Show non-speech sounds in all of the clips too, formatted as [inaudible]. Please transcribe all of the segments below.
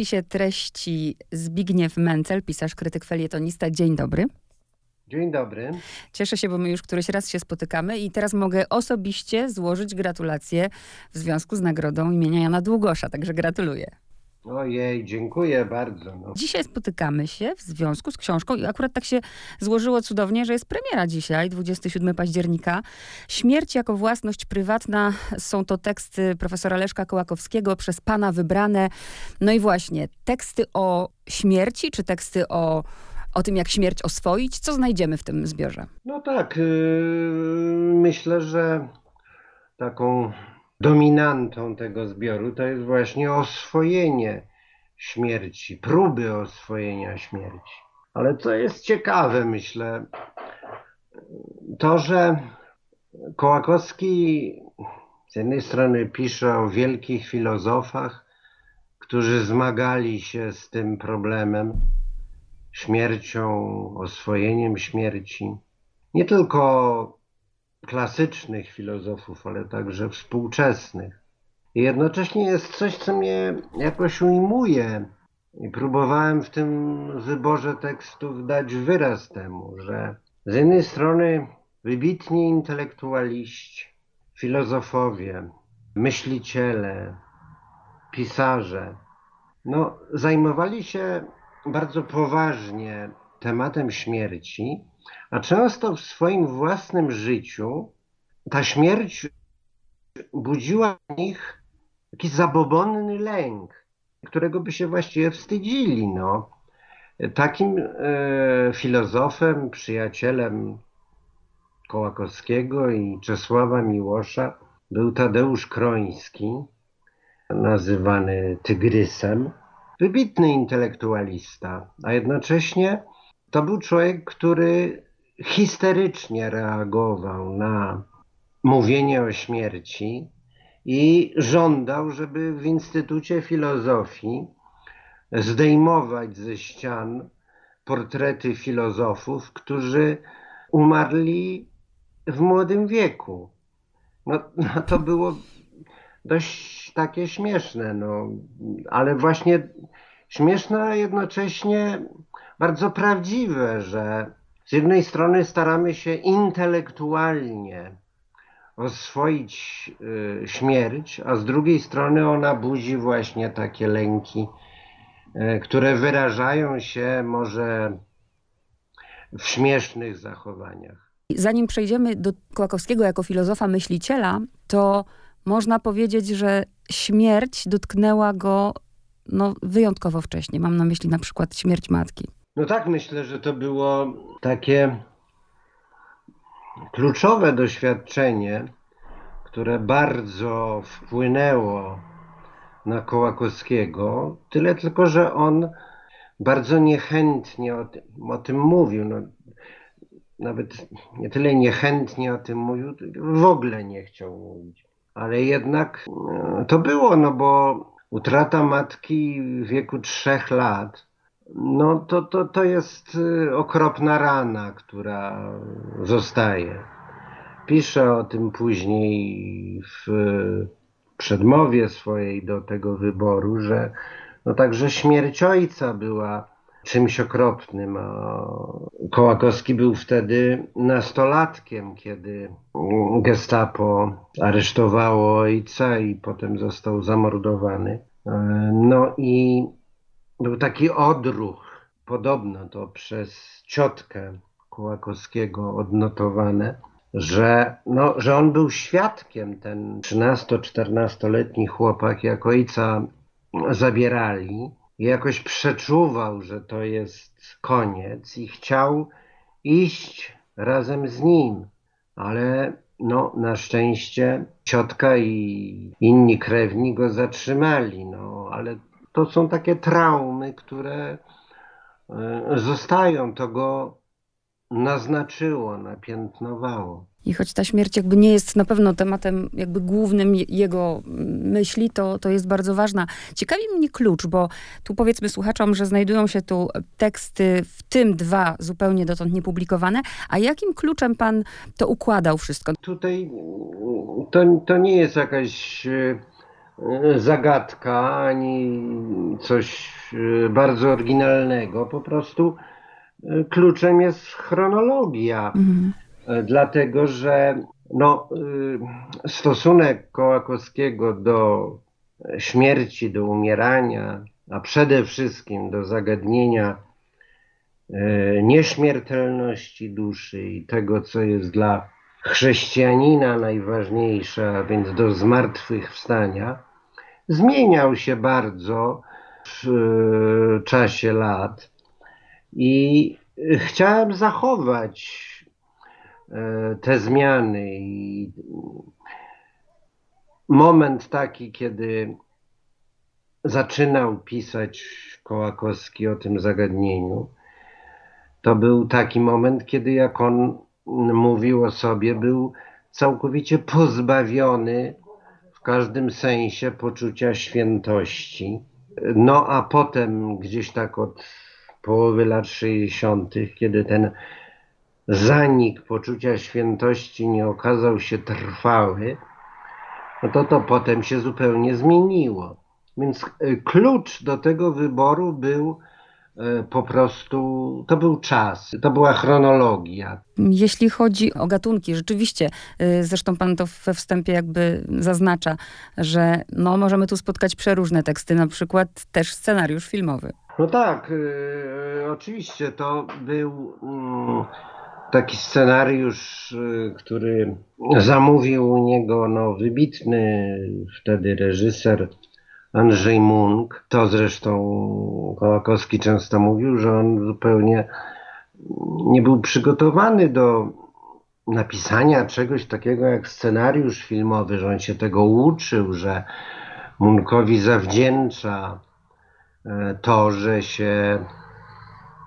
spisie treści Zbigniew Mencel, pisarz, krytyk, felietonista. Dzień dobry. Dzień dobry. Cieszę się, bo my już któryś raz się spotykamy i teraz mogę osobiście złożyć gratulacje w związku z nagrodą imienia Jana Długosza, także gratuluję. Ojej, dziękuję bardzo. No. Dzisiaj spotykamy się w związku z książką i akurat tak się złożyło cudownie, że jest premiera dzisiaj, 27 października. Śmierć jako własność prywatna są to teksty profesora Leszka Kołakowskiego przez pana wybrane. No i właśnie, teksty o śmierci, czy teksty o, o tym, jak śmierć oswoić? Co znajdziemy w tym zbiorze? No tak, yy, myślę, że taką dominantą tego zbioru to jest właśnie oswojenie śmierci, próby oswojenia śmierci. Ale co jest ciekawe, myślę, to, że Kołakowski z jednej strony pisze o wielkich filozofach, którzy zmagali się z tym problemem, śmiercią, oswojeniem śmierci. Nie tylko klasycznych filozofów, ale także współczesnych. I jednocześnie jest coś, co mnie jakoś ujmuje. I próbowałem w tym wyborze tekstów dać wyraz temu, że z jednej strony wybitni intelektualiści, filozofowie, myśliciele, pisarze, no, zajmowali się bardzo poważnie tematem śmierci, a często w swoim własnym życiu ta śmierć budziła w nich jakiś zabobonny lęk, którego by się właściwie wstydzili. No. Takim e, filozofem, przyjacielem Kołakowskiego i Czesława Miłosza był Tadeusz Kroński, nazywany Tygrysem. Wybitny intelektualista, a jednocześnie to był człowiek, który histerycznie reagował na mówienie o śmierci i żądał, żeby w Instytucie Filozofii zdejmować ze ścian portrety filozofów, którzy umarli w młodym wieku. No, no to było dość takie śmieszne, no, ale właśnie śmieszne, a jednocześnie bardzo prawdziwe, że z jednej strony staramy się intelektualnie oswoić y, śmierć, a z drugiej strony ona budzi właśnie takie lęki, y, które wyrażają się może w śmiesznych zachowaniach. Zanim przejdziemy do Kołakowskiego jako filozofa myśliciela, to można powiedzieć, że śmierć dotknęła go no, wyjątkowo wcześnie. Mam na myśli na przykład śmierć matki. No tak, myślę, że to było takie kluczowe doświadczenie, które bardzo wpłynęło na Kołakowskiego. Tyle tylko, że on bardzo niechętnie o tym, o tym mówił. No, nawet nie tyle niechętnie o tym mówił, w ogóle nie chciał mówić. Ale jednak e, to było, no bo utrata matki w wieku trzech lat no to, to, to jest y, okropna rana, która zostaje. Piszę o tym później w przedmowie swojej do tego wyboru, że no także śmierć ojca była czymś okropnym. A Kołakowski był wtedy nastolatkiem, kiedy gestapo aresztowało ojca i potem został zamordowany. E, no i był taki odruch, podobno to przez ciotkę Kołakowskiego odnotowane, że, no, że on był świadkiem, ten 13-14-letni chłopak, jak ojca zabierali i jakoś przeczuwał, że to jest koniec i chciał iść razem z nim, ale no, na szczęście ciotka i inni krewni go zatrzymali, no, ale to są takie traumy, które e, zostają, to go naznaczyło, napiętnowało. I choć ta śmierć jakby nie jest na pewno tematem jakby głównym jego myśli, to, to jest bardzo ważna. Ciekawi mnie klucz, bo tu powiedzmy słuchaczom, że znajdują się tu teksty, w tym dwa zupełnie dotąd niepublikowane. A jakim kluczem pan to układał wszystko? Tutaj to, to nie jest jakaś e, zagadka, ani coś e, bardzo oryginalnego. Po prostu kluczem jest chronologia. Mhm. Dlatego, że no, stosunek Kołakowskiego do śmierci, do umierania, a przede wszystkim do zagadnienia nieśmiertelności duszy i tego, co jest dla chrześcijanina najważniejsze, a więc do zmartwychwstania, zmieniał się bardzo w e, czasie lat i chciałem zachować e, te zmiany i moment taki, kiedy zaczynał pisać Kołakowski o tym zagadnieniu, to był taki moment, kiedy jak on mówił o sobie, był całkowicie pozbawiony w każdym sensie poczucia świętości. No a potem gdzieś tak od połowy lat 60., kiedy ten zanik poczucia świętości nie okazał się trwały, no to to potem się zupełnie zmieniło. Więc e, klucz do tego wyboru był E, po prostu to był czas, to była chronologia. Jeśli chodzi o gatunki, rzeczywiście, e, zresztą pan to we wstępie jakby zaznacza, że no, możemy tu spotkać przeróżne teksty, na przykład też scenariusz filmowy. No tak, y, oczywiście to był y, taki scenariusz, y, który zamówił u niego no, wybitny wtedy reżyser Andrzej Munk. To zresztą Kołakowski często mówił, że on zupełnie nie był przygotowany do napisania czegoś takiego jak scenariusz filmowy, że on się tego uczył, że Munkowi zawdzięcza to, że się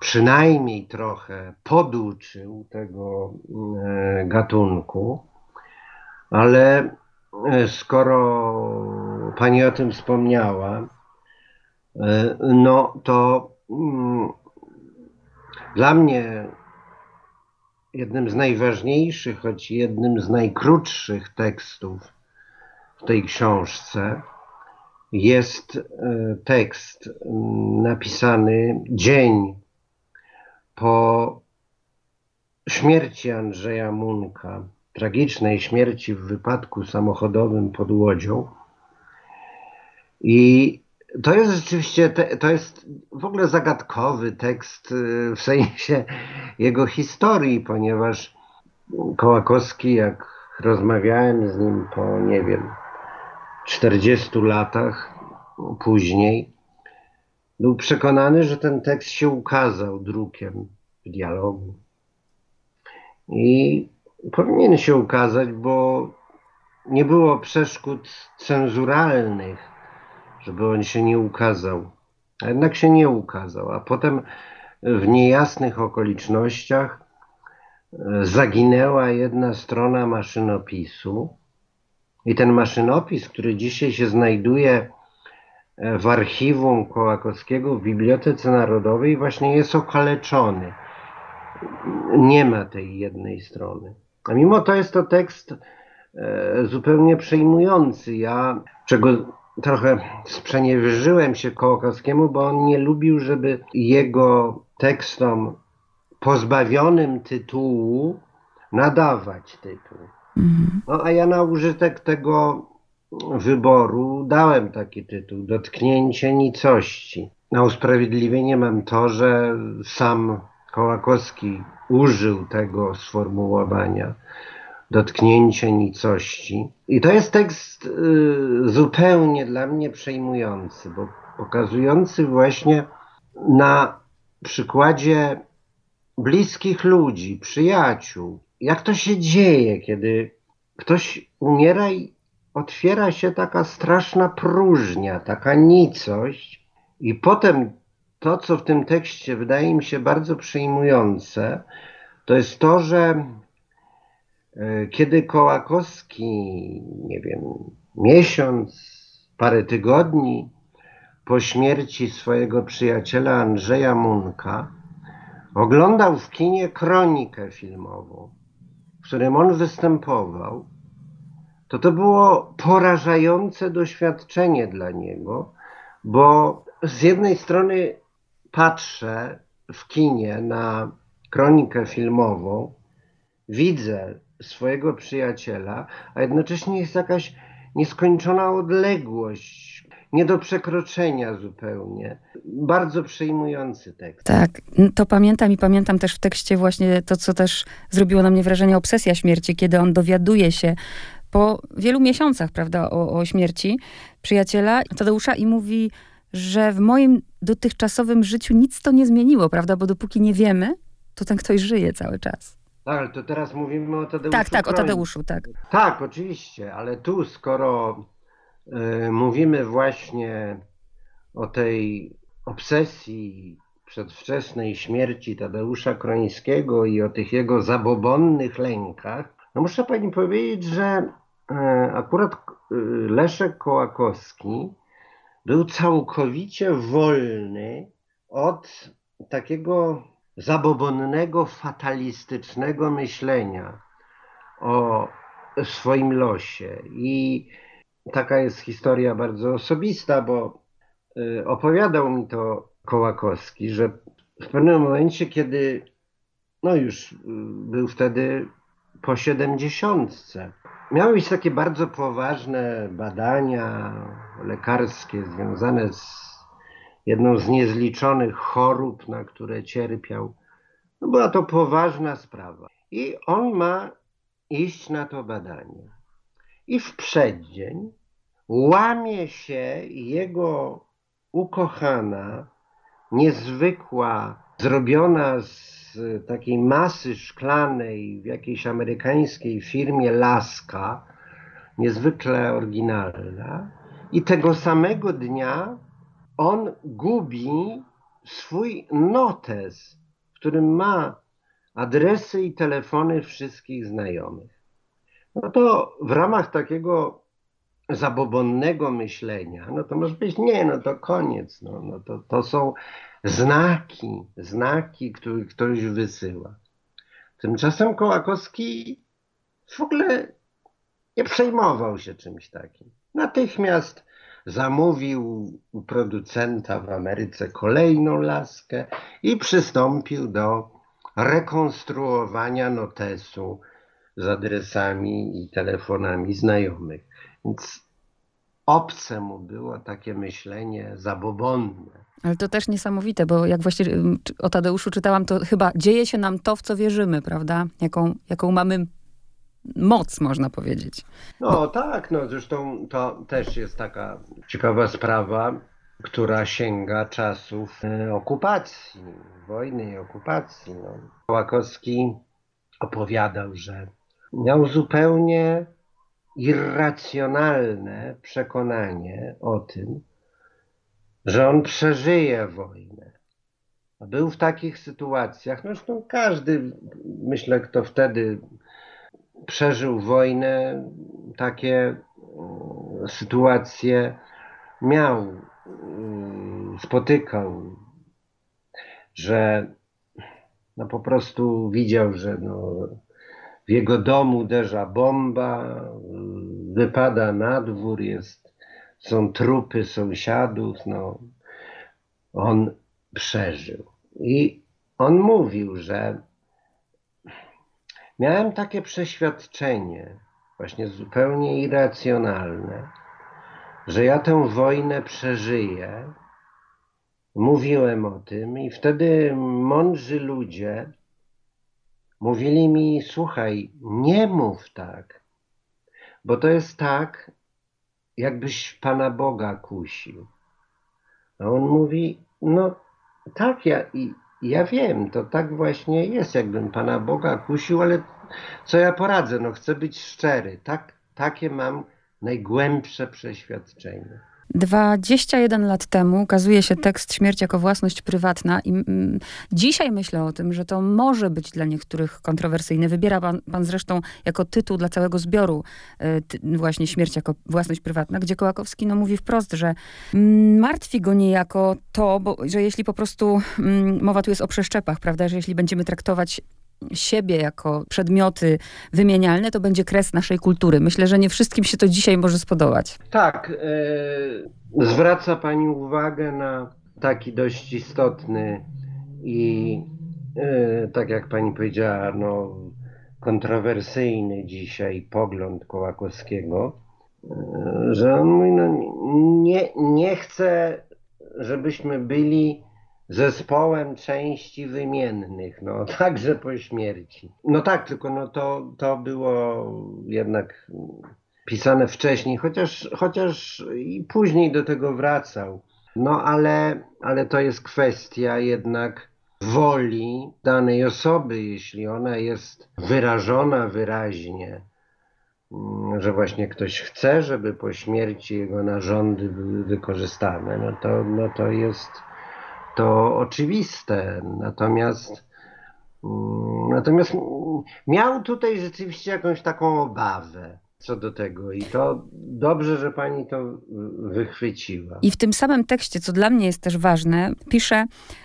przynajmniej trochę poduczył tego e, gatunku, ale E, skoro Pani o tym wspomniała, e, no to mm, dla mnie jednym z najważniejszych, choć jednym z najkrótszych tekstów w tej książce jest e, tekst napisany dzień po śmierci Andrzeja Munka tragicznej śmierci w wypadku samochodowym pod Łodzią. I to jest rzeczywiście, to jest w ogóle zagadkowy tekst y, w sensie jego historii, ponieważ Kołakowski, jak rozmawiałem z nim po, nie wiem, 40 latach później, był przekonany, że ten tekst się ukazał drukiem w dialogu. I powinien się ukazać, bo nie było przeszkód cenzuralnych, żeby on się nie ukazał. A jednak się nie ukazał, a potem w niejasnych okolicznościach e, zaginęła jedna strona maszynopisu. I ten maszynopis, który dzisiaj się znajduje e, w archiwum Kołakowskiego w Bibliotece Narodowej, właśnie jest okaleczony. Nie ma tej jednej strony. A mimo to jest to tekst e, zupełnie przejmujący. Ja, czego trochę sprzeniewierzyłem się Kołakowskiemu, bo on nie lubił, żeby jego tekstom pozbawionym tytułu nadawać tytuł. No a ja na użytek tego wyboru dałem taki tytuł Dotknięcie nicości. Na usprawiedliwienie mam to, że sam Kołakowski użył tego sformułowania dotknięcie nicości. I to jest tekst y, zupełnie dla mnie przejmujący, bo pokazujący właśnie na przykładzie bliskich ludzi, przyjaciół, jak to się dzieje, kiedy ktoś umiera i otwiera się taka straszna próżnia, taka nicość, i potem to, co w tym tekście wydaje mi się bardzo przejmujące, to jest to, że e, kiedy Kołakowski, nie wiem, miesiąc, parę tygodni po śmierci swojego przyjaciela Andrzeja Munka, oglądał w kinie kronikę filmową, w którym on występował, to to było porażające doświadczenie dla niego, bo z jednej strony patrzę w kinie na kronikę filmową, widzę swojego przyjaciela, a jednocześnie jest jakaś nieskończona odległość, nie do przekroczenia zupełnie. Bardzo przejmujący tekst. Tak, to pamiętam i pamiętam też w tekście właśnie to, co też zrobiło na mnie wrażenie obsesja śmierci, kiedy on dowiaduje się po wielu miesiącach, prawda, o, o śmierci przyjaciela Tadeusza i mówi, że w moim dotychczasowym życiu nic to nie zmieniło, prawda, bo dopóki nie wiemy, to ten ktoś żyje cały czas. Tak, ale to teraz mówimy o Tadeuszu. Tak, tak, Krońcu. o Tadeuszu, tak. Tak, oczywiście, ale tu skoro y, mówimy właśnie o tej obsesji przedwczesnej śmierci Tadeusza Krońskiego i o tych jego zabobonnych lękach, no muszę pani powiedzieć, że y, akurat y, Leszek Kołakowski był całkowicie wolny od takiego zabobonnego, fatalistycznego myślenia o swoim losie. I taka jest historia bardzo osobista, bo opowiadał mi to Kołakowski, że w pewnym momencie, kiedy no już y, był wtedy po siedemdziesiątce, miały być takie bardzo poważne badania lekarskie związane z jedną z niezliczonych chorób, na które cierpiał. No była to poważna sprawa. I on ma iść na to badanie. I w przeddzień łamie się jego ukochana, niezwykła, zrobiona z takiej masy szklanej w jakiejś amerykańskiej firmie Laska, niezwykle oryginalna. I tego samego dnia on gubi swój notes, w którym ma adresy i telefony wszystkich znajomych. No to w ramach takiego zabobonnego myślenia, no to może być, nie, no to koniec, no, no to, to są znaki, znaki, które ktoś wysyła. Tymczasem Kołakowski w ogóle nie przejmował się czymś takim. Natychmiast zamówił u producenta w Ameryce kolejną laskę i przystąpił do rekonstruowania notesu z adresami i telefonami znajomych. Więc obce mu było takie myślenie zabobonne. Ale to też niesamowite, bo jak właśnie o Tadeuszu czytałam, to chyba dzieje się nam to, w co wierzymy, prawda? Jaką, jaką mamy moc, można powiedzieć. No tak, no zresztą to też jest taka ciekawa sprawa, która sięga czasów e, okupacji, wojny i okupacji. No. Kołakowski opowiadał, że miał zupełnie irracjonalne przekonanie o tym, że on przeżyje wojnę. Był w takich sytuacjach, no zresztą każdy, myślę, kto wtedy przeżył wojnę, takie mm, sytuacje miał, mm, spotykał, że no po prostu widział, że no w jego domu uderza bomba, wypada na dwór, jest, są trupy sąsiadów, no on przeżył. I on mówił, że miałem takie przeświadczenie, właśnie zupełnie irracjonalne, że ja tę wojnę przeżyję. Mówiłem o tym i wtedy mądrzy ludzie mówili mi: Słuchaj, nie mów tak, bo to jest tak, jakbyś Pana Boga kusił. A on mówi: No tak, ja, ja wiem, to tak właśnie jest, jakbym Pana Boga kusił, ale co ja poradzę? No chcę być szczery. Tak, takie mam najgłębsze przeświadczenie. 21 lat temu ukazuje się tekst Śmierć jako własność prywatna i mm, dzisiaj myślę o tym, że to może być dla niektórych kontrowersyjne. Wybiera pan, pan zresztą jako tytuł dla całego zbioru y, właśnie Śmierć jako własność prywatna, gdzie Kołakowski no, mówi wprost, że mm, martwi go niejako to, bo, że jeśli po prostu mm, mowa tu jest o przeszczepach, prawda, że jeśli będziemy traktować siebie jako przedmioty wymienialne, to będzie kres naszej kultury. Myślę, że nie wszystkim się to dzisiaj może spodobać. Tak, e, zwraca Pani uwagę na taki dość istotny i e, tak jak Pani powiedziała, no, kontrowersyjny dzisiaj pogląd Kołakowskiego, e, że on mówi, no, nie, nie chce, żebyśmy byli zespołem części wymiennych, no [laughs] także po śmierci. No tak, tylko no to, to było jednak pisane wcześniej, chociaż, chociaż i później do tego wracał. No ale, ale to jest kwestia jednak woli danej osoby, jeśli ona jest wyrażona wyraźnie, mm, że właśnie ktoś chce, żeby po śmierci jego narządy były wykorzystane, no to, no to jest to oczywiste. Natomiast mm, natomiast miał tutaj rzeczywiście jakąś taką obawę co do tego i to dobrze, że pani to wychwyciła. I w tym samym tekście, co dla mnie jest też ważne, pisze,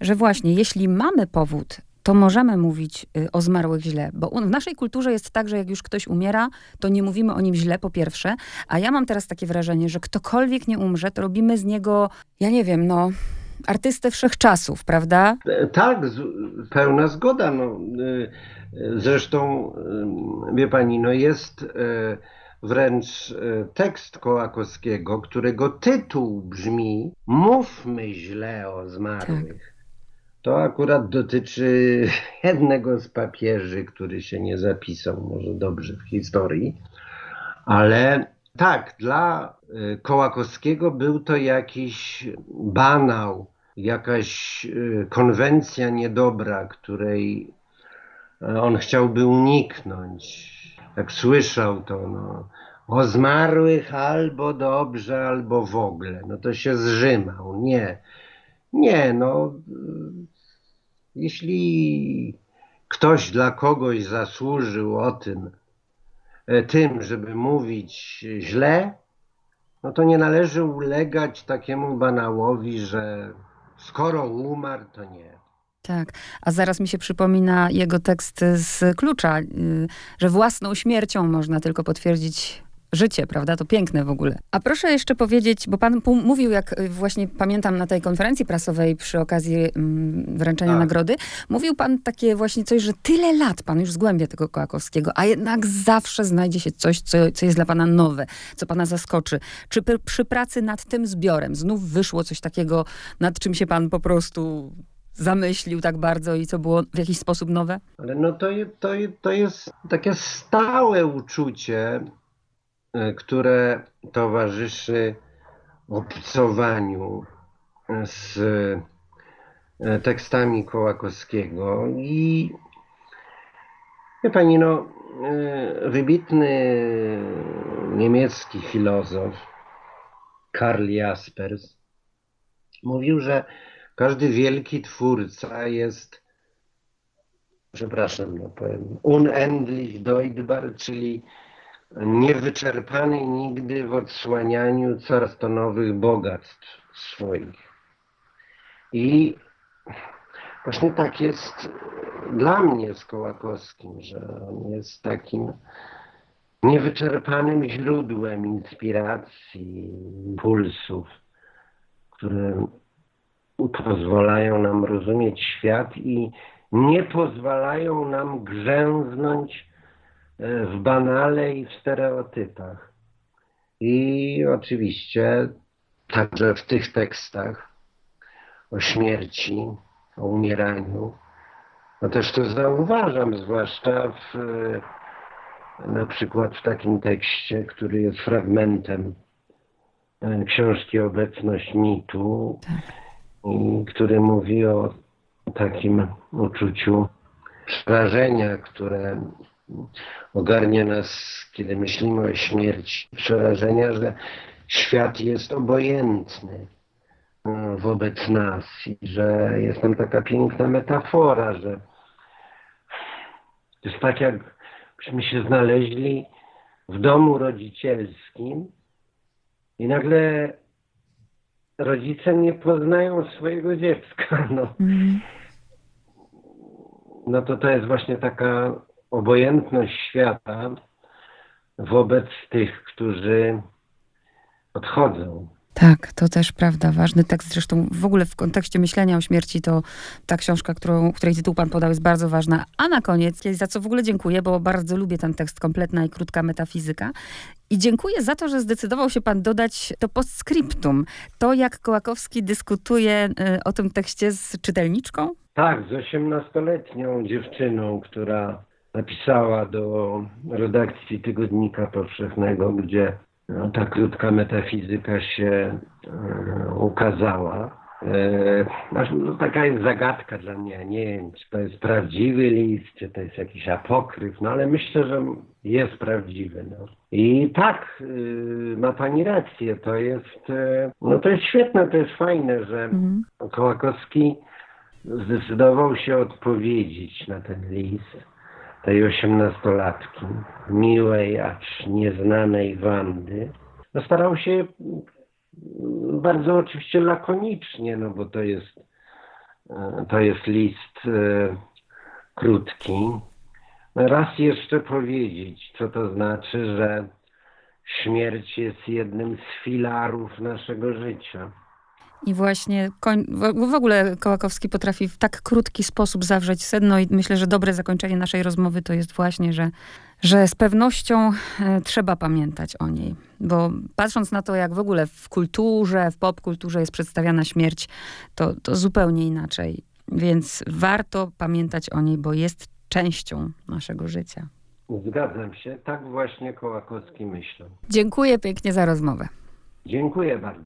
że właśnie jeśli mamy powód to możemy mówić y, o zmarłych źle, bo w naszej kulturze jest tak, że jak już ktoś umiera, to nie mówimy o nim źle po pierwsze, a ja mam teraz takie wrażenie, że ktokolwiek nie umrze, to robimy z niego, ja nie wiem, no artystę wszechczasów, prawda? E, tak, z, pełna zgoda. No. E, zresztą, e, wie pani, no jest wręcz tekst Kołakowskiego, którego tytuł brzmi Mówmy źle o zmarłych. Tak. To akurat dotyczy [laughs] jednego z papieży, który się nie zapisał może dobrze w historii, ale tak, dla Kołakowskiego był to jakiś banał, jakaś y, konwencja niedobra, której e, on chciałby uniknąć. Jak słyszał to, no, o zmarłych albo dobrze, albo w ogóle, no to się zrzymał. Nie, nie, no, jeśli ktoś dla kogoś zasłużył o tym, e, tym, żeby mówić źle, no to nie należy ulegać takiemu banałowi, że skoro umarł, to nie. Tak, a zaraz mi się przypomina jego tekst z klucza, y, że własną śmiercią można tylko potwierdzić życie, prawda? To piękne w ogóle. A proszę jeszcze powiedzieć, bo pan mówił, jak y, właśnie pamiętam na tej konferencji prasowej przy okazji mm, wręczenia tak. nagrody, mówił pan takie właśnie coś, że tyle lat pan już zgłębia tego Kołakowskiego, a jednak zawsze znajdzie się coś, co, co jest dla pana nowe, co pana zaskoczy. Czy pr przy pracy nad tym zbiorem znów wyszło coś takiego, nad czym się pan po prostu zamyślił tak bardzo i co było w jakiś sposób nowe? Ale no to, to, to jest takie stałe uczucie, które towarzyszy obcowaniu z e, tekstami Kołakowskiego. I wie pani, no, e, wybitny niemiecki filozof Karl Jaspers mówił, że każdy wielki twórca jest przepraszam, no powiem, unendlich deutbar, czyli niewyczerpany nigdy w odsłanianiu coraz to nowych bogactw swoich. I właśnie tak jest dla mnie z Kołakowskim, że on jest takim niewyczerpanym źródłem inspiracji, impulsów, które pozwalają nam rozumieć świat i nie pozwalają nam grzęznąć w banale i w stereotypach. I oczywiście także w tych tekstach o śmierci, o umieraniu, no też to zauważam, zwłaszcza w, na przykład w takim tekście, który jest fragmentem e, książki Obecność mitu, i który mówi o takim uczuciu przerażenia, które ogarnia nas, kiedy myślimy o śmierci, przerażenia, że świat jest obojętny no, wobec nas i że jest tam taka piękna metafora, że to jest tak, jakbyśmy się znaleźli w domu rodzicielskim i nagle rodzice nie poznają swojego dziecka. No. Mm no to to jest właśnie taka obojętność świata wobec tych, którzy odchodzą. Tak, to też prawda. Ważny tekst. Zresztą w ogóle w kontekście myślenia o śmierci to ta książka, którą, której tytuł pan podał, jest bardzo ważna. A na koniec, za co w ogóle dziękuję, bo bardzo lubię ten tekst, kompletna i krótka metafizyka. I dziękuję za to, że zdecydował się pan dodać to postscriptum. To, jak Kołakowski dyskutuje y, o tym tekście z czytelniczką. Tak, z osiemnastoletnią dziewczyną, która napisała do redakcji Tygodnika Powszechnego, gdzie no, ta krótka metafizyka się e, ukazała. E, no, taka jest zagadka dla mnie. Nie wiem, czy to jest prawdziwy list, czy to jest jakiś apokryf, no ale myślę, że jest prawdziwy. No. I tak, y, ma pani rację, to jest, e, no to jest świetne, to jest fajne, że Mhm. Kołakowski zdecydował się odpowiedzieć na ten list tej osiemnastolatki, miłej, acz nieznanej Wandy. No starał się bardzo oczywiście lakonicznie, no bo to jest, e, to jest list e, krótki. Raz jeszcze powiedzieć, co to znaczy, że śmierć jest jednym z filarów naszego życia. I właśnie koń, w, w ogóle Kołakowski potrafi w tak krótki sposób zawrzeć sedno i myślę, że dobre zakończenie naszej rozmowy to jest właśnie, że, że z pewnością e, trzeba pamiętać o niej. Bo patrząc na to, jak w ogóle w kulturze, w popkulturze jest przedstawiana śmierć, to, to zupełnie inaczej. Więc warto pamiętać o niej, bo jest częścią naszego życia. Zgadzam się, tak właśnie Kołakowski myślał. Dziękuję pięknie za rozmowę. Dziękuję bardzo.